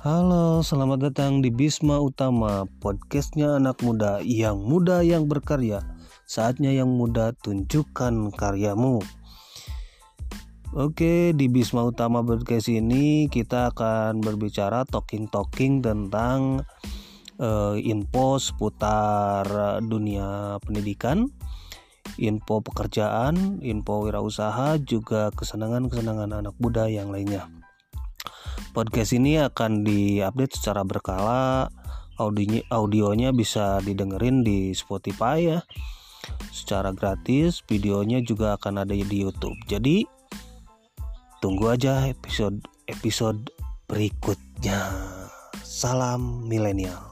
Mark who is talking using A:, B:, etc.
A: Halo, selamat datang di Bisma Utama, podcastnya anak muda yang muda yang berkarya. Saatnya yang muda tunjukkan karyamu. Oke, di Bisma Utama podcast ini kita akan berbicara talking-talking tentang uh, info seputar dunia pendidikan, info pekerjaan, info wirausaha, juga kesenangan-kesenangan anak muda yang lainnya. Podcast ini akan diupdate secara berkala. Audionya, audionya bisa didengerin di Spotify ya secara gratis. Videonya juga akan ada di YouTube. Jadi tunggu aja episode episode berikutnya. Salam milenial.